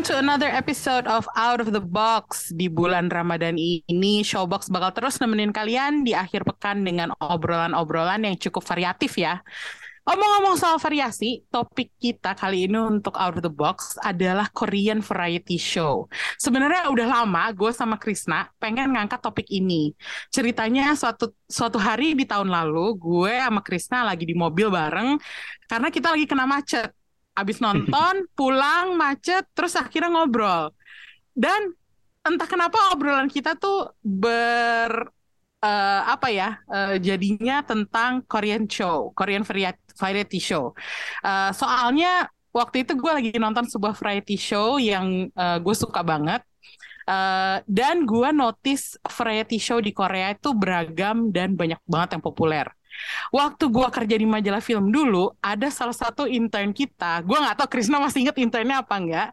Welcome to another episode of Out of the Box. Di bulan Ramadan ini, Showbox bakal terus nemenin kalian di akhir pekan dengan obrolan-obrolan yang cukup variatif ya. Omong-omong soal variasi, topik kita kali ini untuk Out of the Box adalah Korean Variety Show. Sebenarnya udah lama gue sama Krisna pengen ngangkat topik ini. Ceritanya suatu suatu hari di tahun lalu, gue sama Krisna lagi di mobil bareng karena kita lagi kena macet abis nonton pulang macet terus akhirnya ngobrol. Dan entah kenapa obrolan kita tuh ber uh, apa ya uh, jadinya tentang Korean show Korean variety show. Uh, soalnya waktu itu gue lagi nonton sebuah variety show yang uh, gue suka banget. Uh, dan gue notice variety show di Korea itu beragam dan banyak banget yang populer. Waktu gue kerja di majalah film dulu, ada salah satu intern kita, gue nggak tahu Krisna masih inget internnya apa enggak,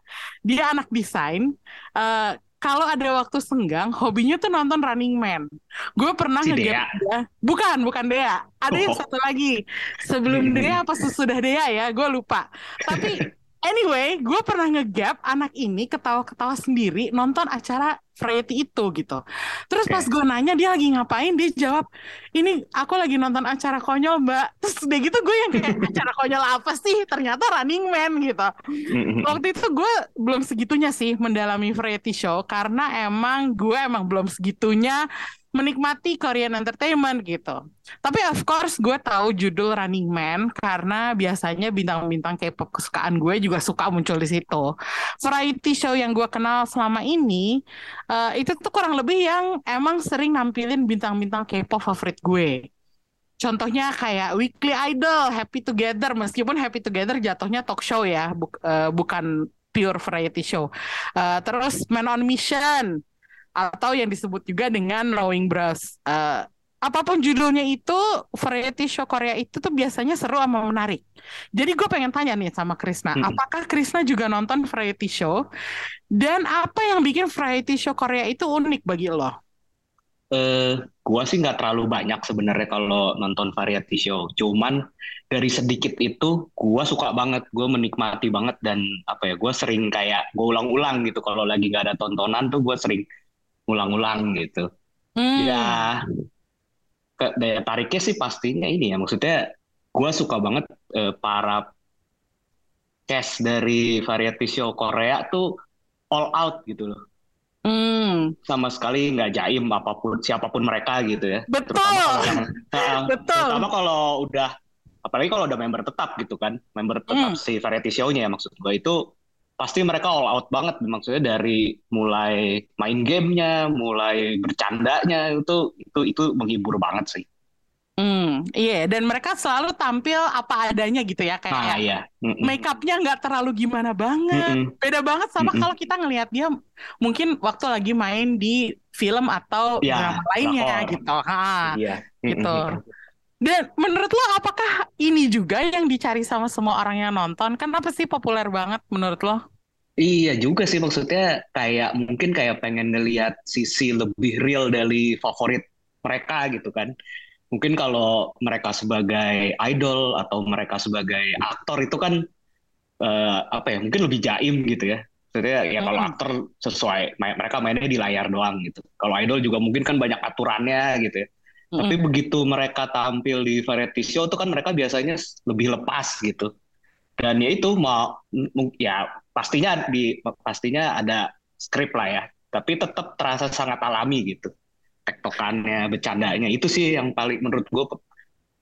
dia anak desain, uh, kalau ada waktu senggang, hobinya tuh nonton Running Man. Gue pernah si ngegap dia. Bukan, bukan Dea. Ada oh. yang satu lagi. Sebelum Dea apa sesudah Dea ya, gue lupa. Tapi Anyway, gue pernah ngegap anak ini ketawa-ketawa sendiri nonton acara variety itu gitu. Terus pas gue nanya dia lagi ngapain, dia jawab, ini aku lagi nonton acara konyol mbak. Terus dia gitu gue yang kayak acara konyol apa sih? Ternyata Running Man gitu. Waktu itu gue belum segitunya sih mendalami variety show karena emang gue emang belum segitunya menikmati Korean entertainment gitu. Tapi of course gue tahu judul Running Man karena biasanya bintang-bintang K-pop kesukaan gue juga suka muncul di situ. Variety show yang gue kenal selama ini uh, itu tuh kurang lebih yang emang sering nampilin bintang-bintang K-pop favorit gue. Contohnya kayak Weekly Idol, Happy Together, meskipun Happy Together jatuhnya talk show ya, bu uh, bukan pure variety show. Uh, terus Man on Mission, atau yang disebut juga dengan Knowing Bros. Uh, apa pun judulnya itu variety show Korea itu tuh biasanya seru sama menarik. Jadi gue pengen tanya nih sama Krisna, hmm. apakah Krisna juga nonton variety show? Dan apa yang bikin variety show Korea itu unik bagi lo? Uh, gua sih nggak terlalu banyak sebenarnya kalau nonton variety show. Cuman dari sedikit itu gua suka banget, gua menikmati banget dan apa ya, gua sering kayak gue ulang-ulang gitu kalau lagi nggak ada tontonan tuh gue sering ulang-ulang gitu. Hmm. Ya ke daya tariknya sih pastinya ini ya maksudnya gue suka banget uh, para cast dari variety show Korea tuh all out gitu loh. Hmm. Sama sekali nggak jaim apa pun siapa pun mereka gitu ya. Betul. Terutama kalau, uh, Betul. Terutama kalau udah apalagi kalau udah member tetap gitu kan, member tetap hmm. si variety show-nya ya maksud gue itu pasti mereka all out banget maksudnya dari mulai main gamenya, mulai bercandanya itu itu itu menghibur banget sih. Hmm, iya, dan mereka selalu tampil apa adanya gitu ya, kayak nah, iya. mm -mm. make upnya nggak terlalu gimana banget, mm -mm. beda banget sama mm kalau kita ngelihat dia mungkin waktu lagi main di film atau ya, drama lainnya lakor. gitu, ha, iya. gitu. -mm. Dan menurut lo apakah ini juga yang dicari sama semua orang yang nonton? Kan apa sih populer banget menurut lo? Iya juga sih maksudnya kayak mungkin kayak pengen ngelihat sisi lebih real dari favorit mereka gitu kan. Mungkin kalau mereka sebagai idol atau mereka sebagai aktor itu kan uh, apa ya mungkin lebih jaim gitu ya. Maksudnya ya kalau aktor sesuai mereka mainnya di layar doang gitu. Kalau idol juga mungkin kan banyak aturannya gitu ya. Tapi begitu mereka tampil di variety show itu kan mereka biasanya lebih lepas gitu. Dan ya itu mau ya pastinya di pastinya ada skrip lah ya. Tapi tetap terasa sangat alami gitu. Tektokannya, bercandanya itu sih yang paling menurut gue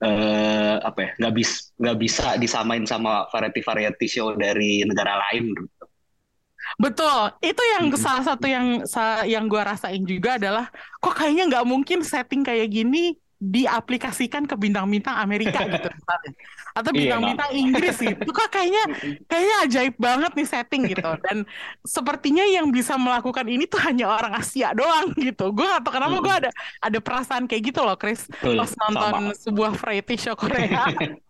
eh, apa ya nggak bisa nggak bisa disamain sama variety variety show dari negara lain. Betul, itu yang hmm. salah satu yang yang gue rasain juga adalah kok kayaknya nggak mungkin setting kayak gini diaplikasikan ke bintang-bintang Amerika gitu atau iya, bintang-bintang Inggris gitu. Kok kayaknya kayaknya ajaib banget nih setting gitu. Dan sepertinya yang bisa melakukan ini tuh hanya orang Asia doang gitu. Gue gak tau kenapa gue ada ada perasaan kayak gitu loh Chris pas nonton sebuah variety show Korea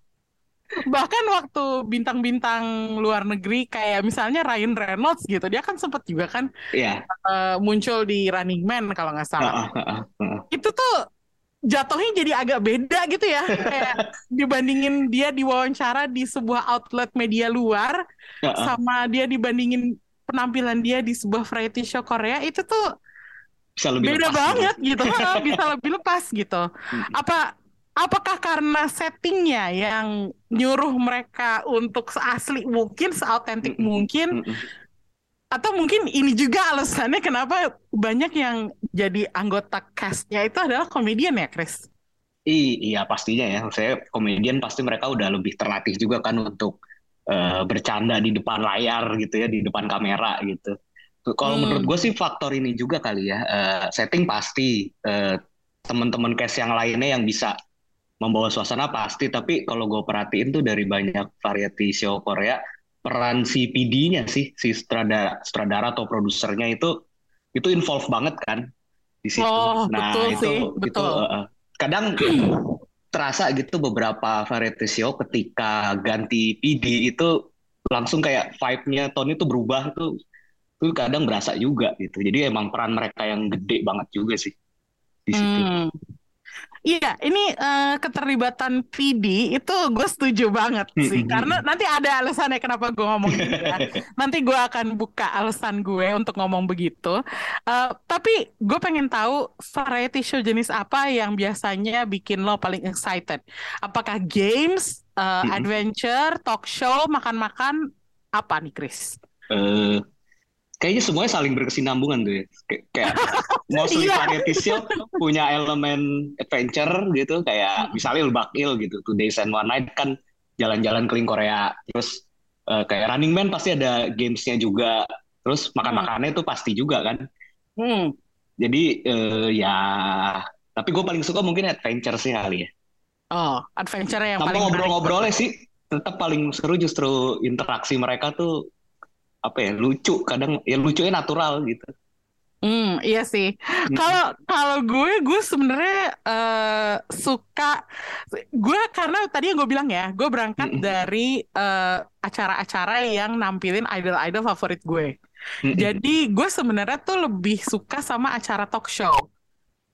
bahkan waktu bintang-bintang luar negeri kayak misalnya Ryan Reynolds gitu dia kan sempat juga kan Iya. uh, muncul di Running Man kalau nggak salah Heeh, heeh, heeh. itu tuh jatuhnya jadi agak beda gitu ya kayak dibandingin dia diwawancara di sebuah outlet media luar Heeh. sama dia dibandingin penampilan dia di sebuah variety show Korea itu tuh Bisa lebih beda lepas banget gitu Heeh, bisa lebih lepas gitu Mm-mm. apa apakah karena settingnya yang nyuruh mereka untuk seasli mungkin seautentik Mm-mm. mungkin Mm-mm. atau mungkin ini juga alasannya kenapa banyak yang jadi anggota castnya itu adalah komedian ya Chris I- iya pastinya ya. Saya komedian pasti mereka udah lebih terlatih juga kan untuk eh, bercanda di depan layar gitu ya, di depan kamera gitu. Kalau Hmm. menurut gue sih faktor ini juga kali ya. Eh, setting pasti, eh, teman-teman cast yang lainnya yang bisa membawa suasana pasti. Tapi kalau gue perhatiin tuh dari banyak variety show Korea, peran si PD-nya sih, si sutradara, sutradara atau produsernya itu itu involve banget kan di situ. Oh, Nah betul itu sih, itu betul. eh, kadang terasa gitu beberapa variety show ketika ganti PD itu langsung kayak vibe-nya tone itu berubah tuh tuh kadang berasa juga gitu. Jadi emang peran mereka yang gede banget juga sih di situ. Hmm. Iya, ini eh, keterlibatan PD itu gue setuju banget sih, Mm-mm. karena nanti ada alasannya kenapa gue ngomong gitu ya. Nanti gue akan buka alasan gue untuk ngomong begitu. Eh, tapi gue pengen tahu variety show jenis apa yang biasanya bikin lo paling excited? Apakah games, Mm-mm. adventure, talk show, makan-makan, apa nih Chris? Eh, kayaknya semuanya saling berkesinambungan tuh ya. Kay- Kayak mostly Iya. variety show punya elemen adventure gitu kayak misalnya Ulbakil gitu, Two Days and One Night kan jalan-jalan keliling Korea. Terus eh, kayak Running Man pasti ada gamesnya juga. Terus makan-makannya tuh pasti juga kan. Hmm. Jadi eh, ya tapi gue paling suka mungkin adventure sih kali ya. Oh, adventure yang Sama paling ngobrol-ngobrolnya sih tetap paling seru justru interaksi mereka tuh apa ya lucu kadang ya lucunya natural gitu. Hmm, iya sih. Kalau kalau gue, gue sebenarnya eh, suka gue karena tadi yang gue bilang ya, gue berangkat Mm-mm. dari eh, acara-acara yang nampilin idol-idol favorit gue. Mm-mm. Jadi gue sebenarnya tuh lebih suka sama acara talk show.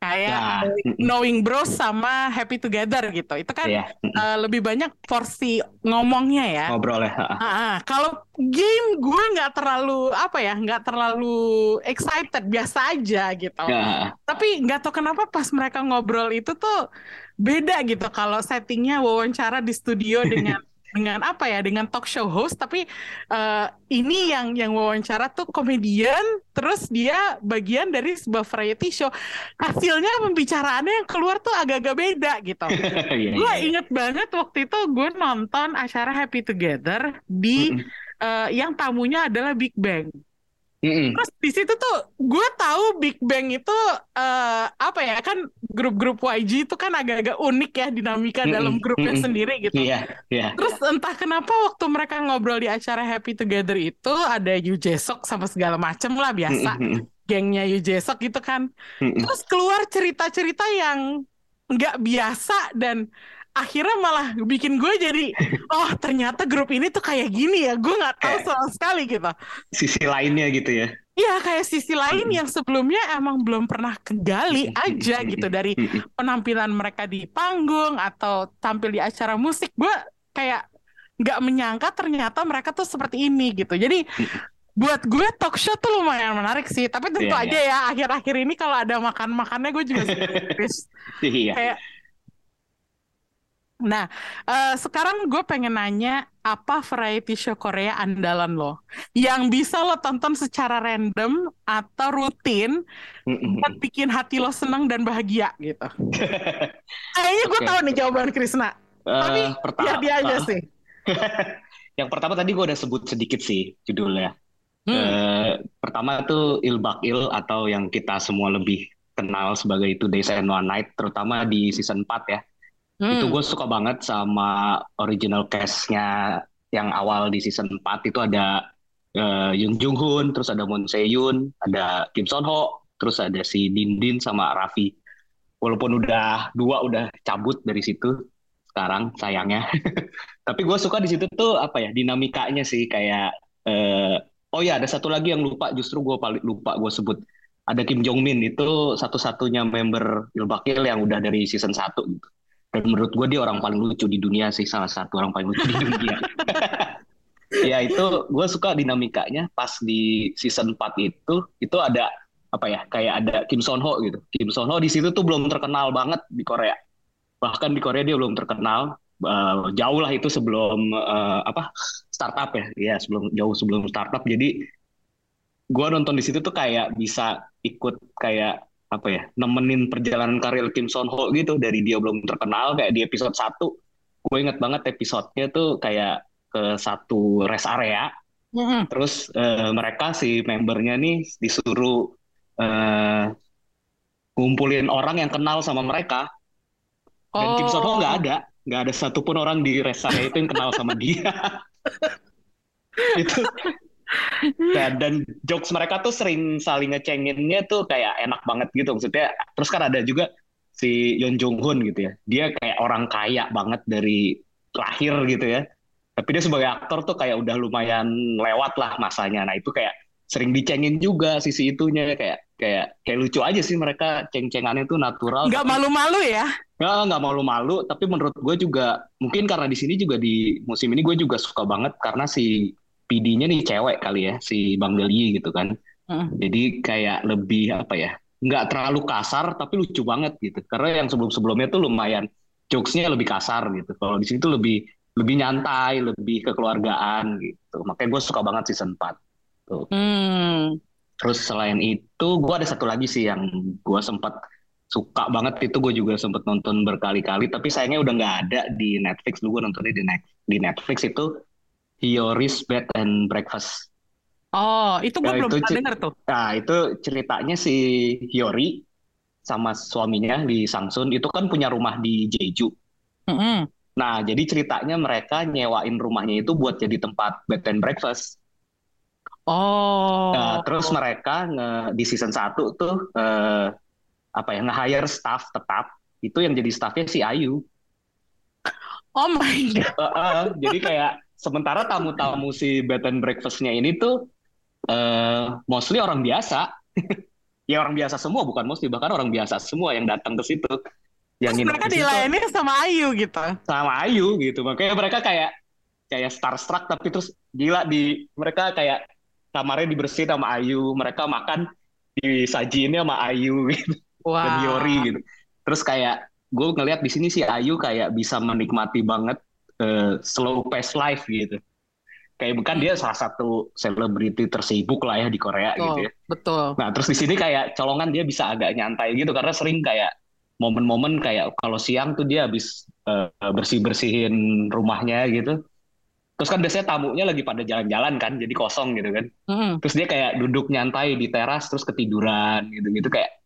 Kayak Ya, mm-mm. Knowing Bros sama Happy Together gitu. Itu kan Iya, mm-mm. eh, lebih banyak porsi ngomongnya ya. ngobrol ya. Ah. kalau game gue nggak terlalu apa ya, nggak terlalu excited, biasa aja gitu. Tapi nggak tahu kenapa pas mereka ngobrol itu tuh beda gitu. Kalau settingnya wawancara di studio dengan dengan apa ya, dengan talk show host. Tapi eh, ini yang yang wawancara tuh komedian, terus dia bagian dari sebuah variety show. Hasilnya pembicaraannya yang keluar tuh agak-agak beda gitu. Iya, Gue iya. inget banget waktu itu gue nonton acara Happy Together di Mm-mm. eh, yang tamunya adalah Big Bang. Mm-mm. Terus di situ tuh gue tahu Big Bang itu eh, apa ya kan grup-grup YG itu kan agak-agak unik ya dinamika Mm-mm, dalam grupnya mm-mm. sendiri gitu. Iya, iya. Terus entah kenapa waktu mereka ngobrol di acara Happy Together itu ada Yu Jesok sama segala macem lah biasa Mm-mm. gengnya Yu Jesok gitu kan. Mm-mm. Terus keluar cerita-cerita yang nggak biasa dan akhirnya malah bikin gue jadi oh ternyata grup ini tuh kayak gini ya gue nggak tahu Kayak- sama sekali gitu. Sisi lainnya gitu ya. Iya kayak sisi lain yang sebelumnya emang belum pernah kegali aja gitu dari penampilan mereka di panggung atau tampil di acara musik gue kayak nggak menyangka ternyata mereka tuh seperti ini gitu. Jadi buat gue talk show tuh lumayan menarik sih. Tapi tentu Iya, aja ya akhir-akhir ini kalau ada makan-makannya gue juga. Iya. Kayak Nah, eh, sekarang gue pengen nanya apa variety show Korea andalan lo yang bisa lo tonton secara random atau rutin buat bikin hati lo senang dan bahagia gitu. Kayaknya gue Oke. tahu nih jawaban Krisna, tapi Eh, pertama, biar dia aja ah, sih. yang pertama tadi gue udah sebut sedikit sih judulnya. Hmm. Eh, pertama itu Il Bakil atau yang kita semua lebih kenal sebagai Days and One Night, terutama di season 4 ya. Hmm. Itu gue suka banget sama original cast-nya yang awal di season 4 itu ada eh, Yoon Jung Hoon, terus ada Moon Se Yoon, ada Kim Son Ho, terus ada si Din Din sama Raffi. Walaupun udah dua udah cabut dari situ, sekarang sayangnya. Tapi gue suka di situ tuh apa ya dinamikanya sih kayak eh, oh ya ada satu lagi yang lupa justru gue paling lupa gue sebut ada Kim Jong Min itu satu-satunya member Ilbakil yang udah dari season 1 gitu. Dan menurut gue dia orang paling lucu di dunia sih salah satu orang paling lucu di dunia. ya itu gue suka dinamikanya pas di season 4 itu itu ada apa ya kayak ada Kim Son Ho gitu. Kim Son Ho di situ tuh belum terkenal banget di Korea. Bahkan di Korea dia belum terkenal. Uh, jauh lah itu sebelum uh, apa startup ya, ya sebelum jauh sebelum startup. Jadi gue nonton di situ tuh kayak bisa ikut kayak apa ya nemenin perjalanan karir Kim Son Ho gitu dari dia belum terkenal kayak di episode 1 gue inget banget episodenya tuh kayak ke satu rest area mm-hmm. terus uh, mereka si membernya nih disuruh uh, ngumpulin orang yang kenal sama mereka dan oh. Kim Son Ho nggak ada nggak ada satupun orang di rest area itu yang kenal sama dia itu dan, dan jokes mereka tuh sering saling ngecenginnya tuh kayak enak banget gitu maksudnya. Terus kan ada juga si Yeon Jong Hoon gitu ya. Dia kayak orang kaya banget dari lahir gitu ya. Tapi dia sebagai aktor tuh kayak udah lumayan lewat lah masanya. Nah itu kayak sering dicengin juga sisi itunya. Kayak kayak kayak lucu aja sih mereka ceng-cengannya tuh natural. Nggak malu-malu ya? Nggak nggak malu-malu. Tapi menurut gue juga mungkin karena di sini juga di musim ini gue juga suka banget karena si PD-nya nih cewek kali ya si Bang Deli gitu kan uh. jadi kayak lebih apa ya nggak terlalu kasar tapi lucu banget gitu karena yang sebelum-sebelumnya tuh lumayan jokesnya lebih kasar gitu kalau di sini tuh lebih lebih nyantai, lebih kekeluargaan gitu. Makanya gue suka banget season 4. Tuh. Hmm. Terus selain itu, gue ada satu lagi sih yang gue sempat suka banget itu gue juga sempat nonton berkali-kali tapi sayangnya udah nggak ada di Netflix dulu gue nontonnya di, Net di Netflix itu Hiyori's Bed and Breakfast oh itu gue ya, belum pernah denger tuh nah itu ceritanya si Hiyori sama suaminya di Sangsun itu kan punya rumah di Jeju mm -hmm. Nah, jadi ceritanya mereka nyewain rumahnya itu buat jadi tempat bed and breakfast. Oh. Nah, terus mereka nge, di season 1 tuh eh, apa ya nge-hire staff tetap. Itu yang jadi staffnya si Ayu. Oh my god. Uh, uh, jadi kayak sementara tamu-tamu si bed and breakfastnya ini tuh uh, mostly orang biasa. ya orang biasa semua bukan mostly bahkan orang biasa semua yang datang ke situ. Yang Terus mereka dilayani sama Ayu gitu. Sama Ayu gitu. Makanya mereka kayak kayak starstruck tapi terus gila di mereka kayak kamarnya dibersihin sama Ayu. Mereka makan disajiinnya sama Ayu gitu. Wow. dan Yori gitu. Terus kayak gue ngeliat di sini si Ayu kayak bisa menikmati banget uh, slow pace life gitu kayak bukan dia salah satu selebriti tersibuk lah ya di Korea betul, gitu ya. Betul. Nah terus di sini kayak colongan dia bisa agak nyantai gitu karena sering kayak momen-momen kayak kalau siang tuh dia habis uh, bersih-bersihin rumahnya gitu. Terus kan biasanya tamunya lagi pada jalan-jalan kan, jadi kosong gitu kan. Mm. Terus dia kayak duduk nyantai di teras terus ketiduran gitu-gitu kayak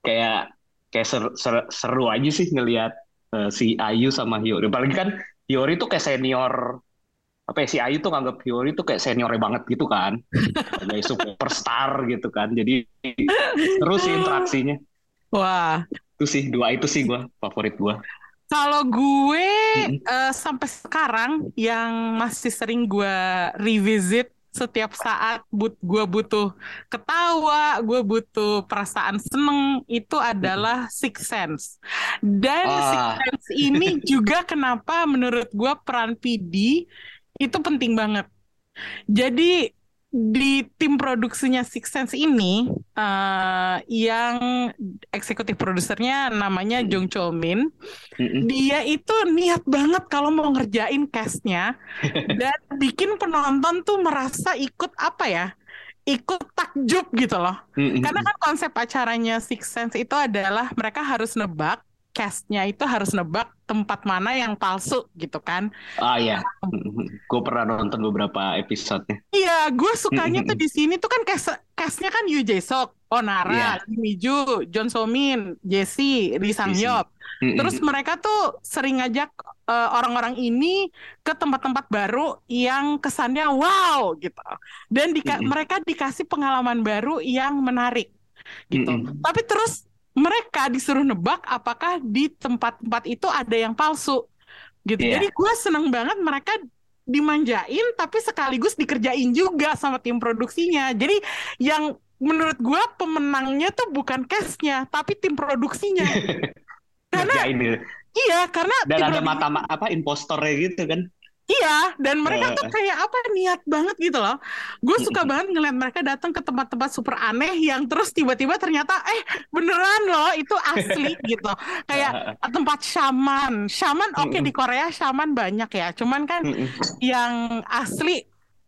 kayak kayak seru, seru, seru aja sih ngelihat uh, si Ayu sama Hyori. Apalagi kan Hyori tuh kayak senior apa ya si Ayu tuh nganggap Hyori tuh kayak seniornya banget gitu kan. Kayak superstar gitu kan. Jadi seru sih interaksinya. Wah, itu sih dua itu sih gue favorit gue kalau gue hmm. uh, sampai sekarang yang masih sering gue revisit setiap saat but gue butuh ketawa, gue butuh perasaan seneng itu adalah Six Sense. Dan ah. Six Sense ini juga kenapa menurut gue peran PD itu penting banget. Jadi di tim produksinya Six Sense ini uh, yang eksekutif produsernya namanya Jong Chol Min dia itu niat banget kalau mau ngerjain castnya dan bikin penonton tuh merasa ikut apa ya ikut takjub gitu loh. Karena kan konsep acaranya Six Sense itu adalah mereka harus nebak castnya itu harus nebak tempat mana yang palsu gitu kan. Ah iya, gue pernah nonton beberapa episodenya. Iya, gue sukanya tuh di sini tuh kan cast castnya kan Yu Jae Sok, Onara, yeah. Lee Ju, John So Min, Jesse, Lee Sang Hyuk. Terus mereka tuh sering ngajak uh, orang-orang ini ke tempat-tempat baru yang kesannya wow gitu. Dan di mereka dikasih pengalaman baru yang menarik gitu. Tapi terus mereka disuruh nebak apakah di tempat-tempat itu ada yang palsu. gitu. Iya. Jadi gue seneng banget mereka dimanjain tapi sekaligus dikerjain juga sama tim produksinya. Jadi yang menurut gue pemenangnya tuh bukan cast-nya tapi tim produksinya. Karena Ngerjain gitu. iya karena Dan ada mata ma- apa impostornya gitu kan. Iya, dan mereka tuh kayak apa niat banget gitu loh. Gue suka banget ngeliat mereka datang ke tempat-tempat super aneh yang terus tiba-tiba ternyata eh beneran loh itu asli gitu. Kayak tempat shaman. Shaman oke Mm-mm. di Korea shaman banyak ya. Cuman kan yang asli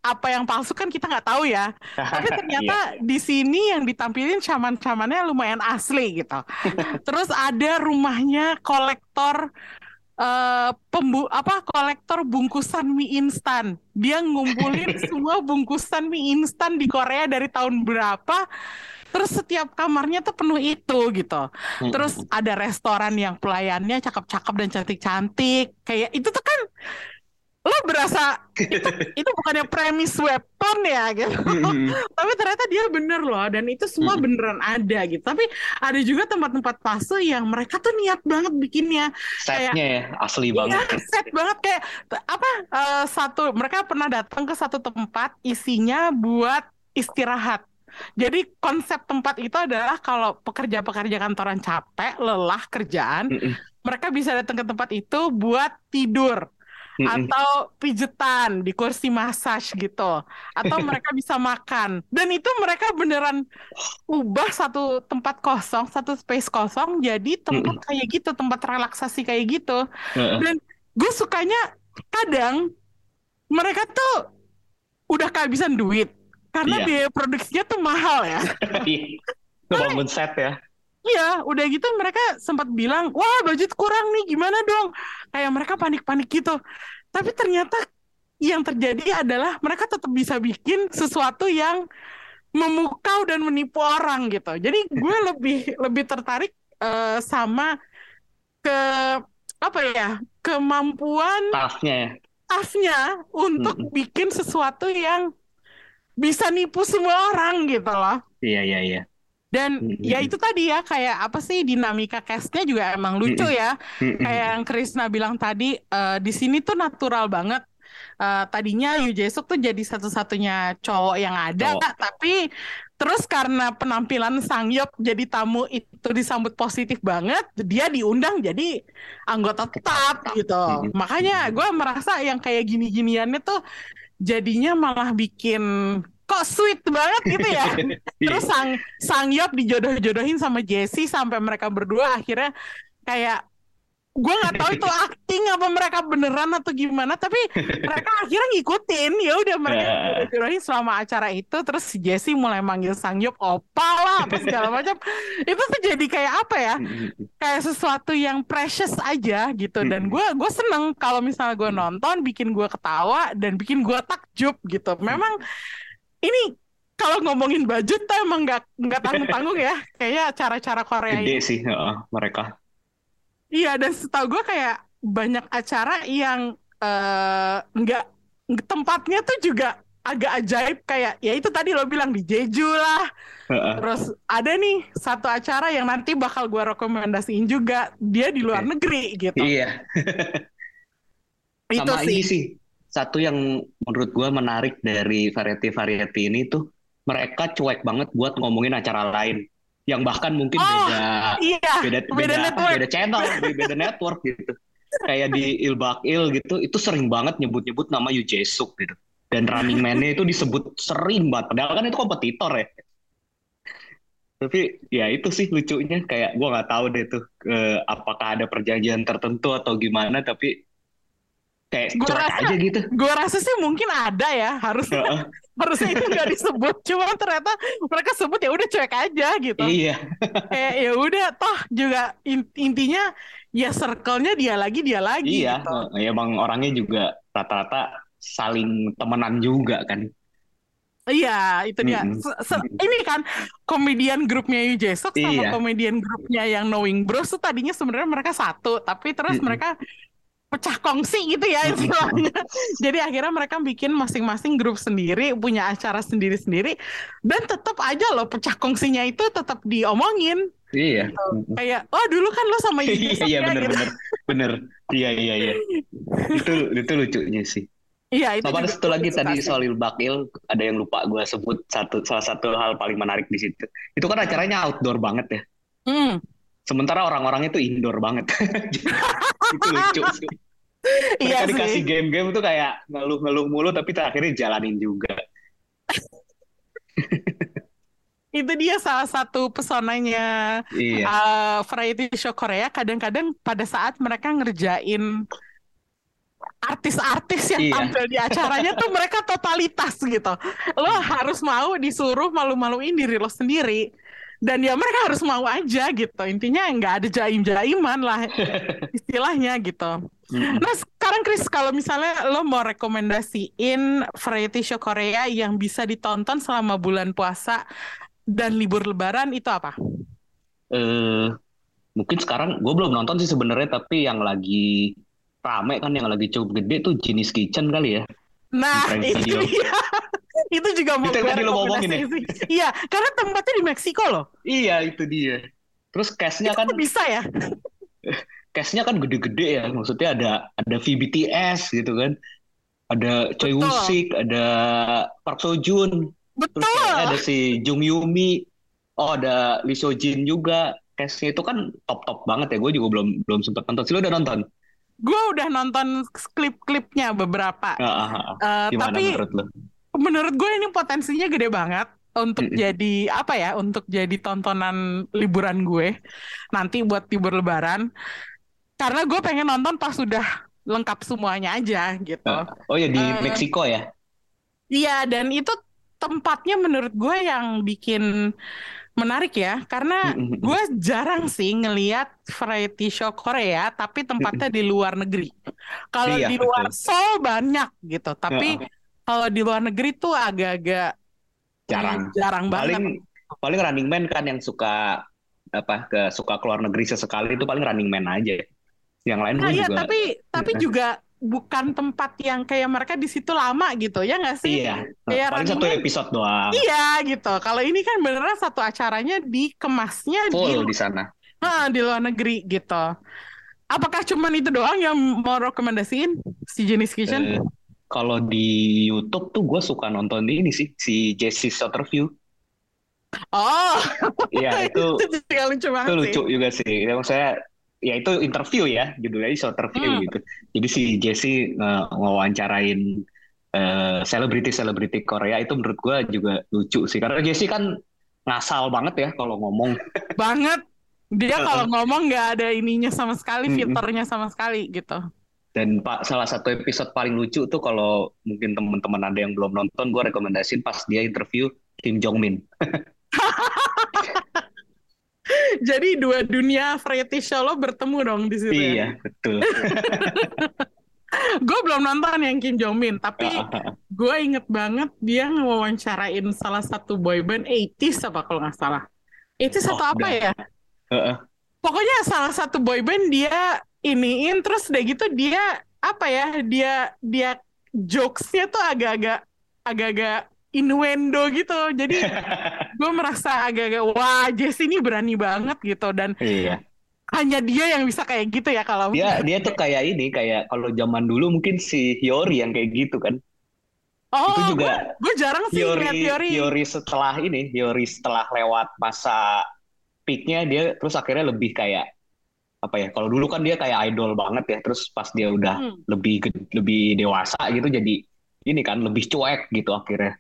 apa yang palsu kan kita nggak tahu ya. Tapi ternyata di sini yang ditampilin shaman-shamannya lumayan asli gitu. Terus ada rumahnya kolektor eh pembu apa kolektor bungkusan mie instan. Dia ngumpulin semua bungkusan mie instan di Korea dari tahun berapa. Terus setiap kamarnya tuh penuh itu gitu. Terus ada restoran yang pelayannya cakep-cakep dan cantik-cantik. Kayak itu tuh kan lo berasa itu itu bukannya premis weapon ya gitu. Mm-mm. Tapi ternyata dia bener loh dan itu semua Mm-mm. beneran ada gitu. Tapi ada juga tempat-tempat palsu yang mereka tuh niat banget bikinnya. Setnya ya asli banget. Iya, set banget kayak apa eh, satu mereka pernah datang ke satu tempat isinya buat istirahat. Jadi konsep tempat itu adalah kalau pekerja-pekerja kantoran capek, lelah kerjaan, mereka bisa datang ke tempat itu buat tidur. Atau pijetan di kursi massage gitu. Atau mereka bisa makan. Dan itu mereka beneran ubah satu tempat kosong satu space kosong jadi tempat kayak gitu tempat relaksasi kayak gitu. Dan gue sukanya kadang mereka tuh udah kehabisan duit karena Iya. biaya produksinya tuh mahal ya. Iya. Ngebangun set ya. Iya, udah gitu mereka sempat bilang, wah budget kurang nih, gimana dong? Kayak mereka panik-panik gitu. Tapi ternyata yang terjadi adalah mereka tetap bisa bikin sesuatu yang memukau dan menipu orang gitu. Jadi gue lebih lebih tertarik eh, sama ke apa ya kemampuan Staffnya ya. staffnya untuk Mm-mm. bikin sesuatu yang bisa nipu semua orang gitu loh. Iya iya iya. Dan Mm-mm. ya itu tadi ya kayak apa sih dinamika cast-nya juga emang lucu ya. Mm-mm. Kayak yang Krisna bilang tadi eh, di sini tuh natural banget. Eh, tadinya Yu Jae-suk tuh jadi satu-satunya cowok yang ada, Cowok. tapi terus karena penampilan Sang Yeop jadi tamu itu disambut positif banget, dia diundang jadi anggota tetap gitu. Makanya gue merasa yang kayak gini-giniannya tuh jadinya malah bikin kok sweet banget gitu ya. Terus sang sang Yop dijodoh-jodohin sama Jesse sampai mereka berdua akhirnya kayak gue nggak tahu itu acting apa mereka beneran atau gimana tapi mereka akhirnya ngikutin. Ya udah mereka Ya. jodoh-jodohin selama acara itu terus si Jesse mulai manggil sang Yop opa lah apa segala macam. Itu tuh jadi kayak apa ya? Kayak sesuatu yang precious aja gitu. Dan gue gue seneng kalau misalnya gue nonton bikin gue ketawa dan bikin gue takjub gitu. Memang ini kalau ngomongin budget tuh emang nggak nggak tanggung tanggung ya kayaknya cara-cara Korea Gede ini sih heeh, mereka. iya dan setahu gue kayak banyak acara yang eh, nggak tempatnya tuh juga agak ajaib kayak ya itu tadi lo bilang di Jeju lah Heeh. Terus ada nih satu acara yang nanti bakal gue rekomendasiin juga. Dia di luar negeri gitu. Iya. Itu Sama sih. ini sih satu yang menurut gua menarik dari variety-variety ini tuh mereka cuek banget buat ngomongin acara lain yang bahkan mungkin Oh, beda Iya, beda beda beda network. beda channel, beda network gitu. Kayak di Ilbakil gitu, itu sering banget nyebut-nyebut nama Yu Jae-suk gitu. Dan Running Man-nya itu disebut sering banget, padahal kan itu kompetitor ya. Tapi ya itu sih lucunya kayak gua nggak tahu deh tuh eh, apakah ada perjanjian tertentu atau gimana, tapi kayak Gua cuek rasa- aja gitu. Gue rasa sih mungkin ada ya. Harusnya Heeh, harusnya itu nggak disebut. Cuma ternyata mereka sebut ya udah cuek aja gitu. Iya, Kayak ya udah toh juga in- intinya ya circle-nya dia lagi dia lagi iya. gitu. Ya bang orangnya juga rata-rata saling temenan juga kan. Iya, itu dia. Mm-mm. Se- se- ini kan komedian grupnya Yu Jae-suk sama Iya. komedian grupnya yang Knowing Bros tuh tadinya sebenarnya mereka satu, tapi terus Mm-mm. mereka pecah kongsi gitu ya istilahnya. Jadi akhirnya mereka bikin masing-masing grup sendiri, punya acara sendiri-sendiri, dan tetap aja loh pecah kongsinya itu tetap diomongin. Iya. Kayak, oh dulu kan lo sama Yusuf Iya ya bener gitu. bener bener. Iya iya iya. Itu itu lucunya sih. Iya itu Sama ada satu lagi tadi soal Bakil, ada yang lupa gue sebut satu salah satu hal paling menarik di situ. Itu kan acaranya outdoor banget ya. Hmm, Sementara orang-orangnya tuh indoor banget. itu lucu sih. iya Mereka dikasih sih. game-game tuh kayak ngeluh-ngeluh mulu tapi akhirnya jalanin juga. Itu dia salah satu pesonanya Iya. uh, variety show Korea. Kadang-kadang pada saat mereka ngerjain artis-artis yang Iya. tampil di acaranya tuh mereka totalitas gitu. Lo harus mau disuruh malu-maluin diri lo sendiri. Dan ya mereka harus mau aja gitu. Intinya nggak ada jaim-jaiman lah istilahnya gitu. Nah sekarang Chris kalau misalnya lo mau rekomendasiin variety show Korea yang bisa ditonton selama bulan puasa dan libur lebaran itu apa? eh mungkin sekarang gue belum nonton sih sebenarnya tapi yang lagi rame kan yang lagi cukup gede tuh Jenis Kitchen kali ya Nah itu dia. Itu juga mau Itu tadi lo ngomongin ya? Iya karena tempatnya di Meksiko loh. iya itu dia terus cashnya kan bisa ya? cashnya kan gede-gede ya maksudnya ada ada VBTS gitu kan ada Choi Betul. Woo-sik ada Park Seo Joon terus Betul. kayaknya ada si Jung Yumi oh ada Lee Seo Jin juga cashnya itu kan top-top banget ya gue juga belum belum sempat nonton sih lo udah nonton Gue udah nonton klip-klipnya beberapa. Ah, ah. Eh, gimana tapi menurut lo menurut gue ini potensinya gede banget untuk Mm-mm. jadi apa ya untuk jadi tontonan liburan gue nanti buat libur lebaran. Karena gue pengen nonton pas sudah lengkap semuanya aja gitu. Oh ya di Eh, Meksiko ya? iya dan itu tempatnya menurut gue yang bikin menarik ya. Karena gue jarang sih ngeliat variety show Korea tapi tempatnya di luar negeri. Kalau Iya, di luar betul. Seoul banyak gitu. Tapi. Kalau di luar negeri tuh agak-agak jarang Hmm, jarang banget. paling paling Running Man kan yang suka apa ke suka keluar negeri sesekali itu paling Running Man aja yang lain Nah, iya, juga tapi tapi juga bukan tempat yang kayak mereka di situ lama gitu, ya nggak sih? iya Kayak paling Running satu episode doang Iya gitu. Kalau ini kan beneran satu acaranya dikemasnya di full di sana Hah, di luar negeri gitu. Apakah cuman itu doang yang mau rekomendasiin si Jenis Kitchen? Eh, kalau di YouTube tuh gue suka nonton ini sih si Jesse Sutterview oh, Iya itu itu lucu banget itu sih. lucu juga sih yang saya ya itu interview ya judulnya Sutterview Hmm. gitu jadi si Jesse nge- ngewawancarain eh, selebriti-selebriti Korea itu menurut gue juga lucu sih karena Jesse kan ngasal banget ya kalau ngomong Banget. Dia kalau ngomong nggak ada ininya sama sekali, filternya sama sekali gitu. Dan Pak, salah satu episode paling lucu tuh kalau mungkin teman-teman ada yang belum nonton, gue rekomendasiin pas dia interview Kim Jong Min. Jadi dua dunia variety show lo bertemu dong di situ ya. Iya, betul. Gue belum nonton yang Kim Jong Min, tapi gue inget banget dia ngewawancarain salah satu boyband 80s apa kalau nggak salah. 80s Oh, atau apa udah. ya? Heeh. Pokoknya salah satu boyband dia iniin terus udah gitu dia apa ya? Dia dia jokesnya tuh agak-agak agak-agak innuendo gitu. Jadi gue merasa agak-agak wah Jess ini berani banget gitu dan Iya. hanya dia yang bisa kayak gitu ya kalau Dia dia tuh kayak ini, kayak kalau zaman dulu mungkin si Hyori yang kayak gitu kan. oh itu juga gue jarang sih Hyori ngeliat teori Hyori setelah ini, Hyori setelah lewat masa peaknya dia terus akhirnya lebih kayak apa ya? Kalau dulu kan dia kayak idol banget ya, terus pas dia udah Hmm. lebih lebih dewasa gitu jadi ini kan lebih cuek gitu akhirnya.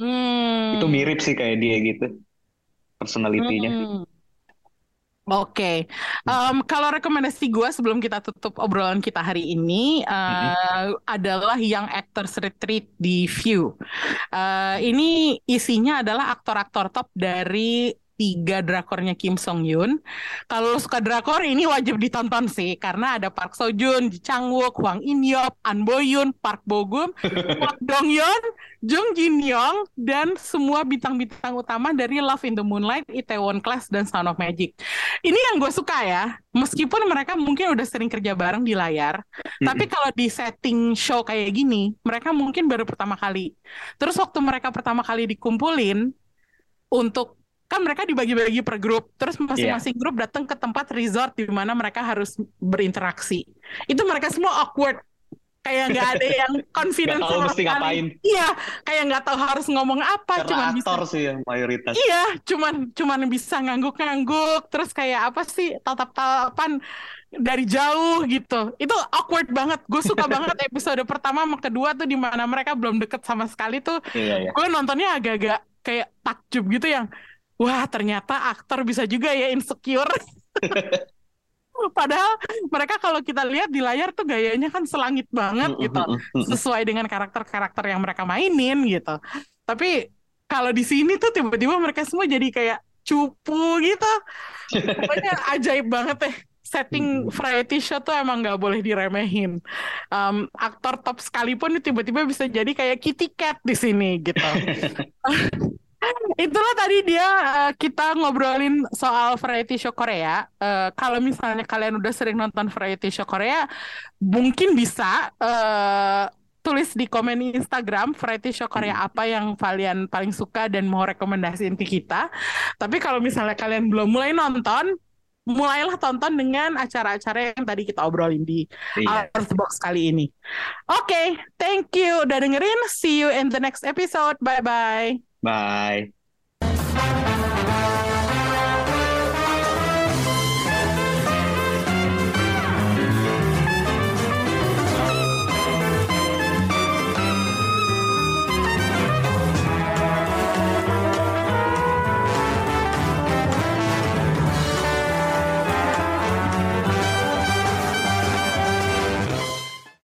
Hmm. Itu mirip sih kayak dia gitu personalitinya. Hmm. Oke, Em, kalau rekomendasi gue sebelum kita tutup obrolan kita hari ini eh, adalah Young Actors Retreat di View. Eh, ini isinya adalah aktor-aktor top dari tiga drakornya Kim Song Yoon. Kalau lo suka drakor ini wajib ditonton sih karena ada Park Seo Joon, Ji Chang Wook, Hwang In Yeop, An Bo Yoon, Park Bo Gum, Park Dong Yeon, Jung Jin Young dan semua bintang-bintang utama dari Love in the Moonlight, Itaewon Class dan Sound of Magic. Ini yang gue suka ya. Meskipun mereka mungkin udah sering kerja bareng di layar, mm-hmm. tapi kalau di setting show kayak gini, mereka mungkin baru pertama kali. Terus waktu mereka pertama kali dikumpulin untuk kan mereka dibagi-bagi per grup, terus masing-masing yeah. grup datang ke tempat resort di mana mereka harus berinteraksi. Itu mereka semua awkward. Kayak nggak ada yang confident gak tahu mesti ngapain. Iya kayak nggak tahu harus ngomong apa cuma bisa sih yang mayoritas. Iya cuman cuman bisa ngangguk-ngangguk terus kayak apa sih tatap-tatapan dari jauh gitu. Itu awkward banget. Gue suka banget episode pertama sama kedua tuh di mana mereka belum deket sama sekali tuh. Iya, iya. gue nontonnya agak-agak kayak takjub gitu yang wah ternyata aktor bisa juga ya insecure Padahal mereka kalau kita lihat di layar tuh gayanya kan selangit banget gitu, sesuai dengan karakter-karakter yang mereka mainin gitu. Tapi kalau di sini tuh tiba-tiba mereka semua jadi kayak cupu gitu. Pokoknya ajaib banget deh. Setting variety show tuh emang nggak boleh diremehin. Um, aktor top sekalipun tiba-tiba bisa jadi kayak kitty cat di sini gitu. Itulah tadi dia uh, kita ngobrolin soal variety show Korea. Uh, kalau misalnya kalian udah sering nonton variety show Korea, mungkin bisa uh, tulis di komen Instagram variety show Korea hmm. apa yang kalian paling suka dan mau rekomendasiin ke kita. Tapi kalau misalnya kalian belum mulai nonton, mulailah tonton dengan acara-acara yang tadi kita obrolin di iya. Out of the Box kali ini. Oke, okay, thank you udah dengerin. See you in the next episode. Bye-bye. Bye.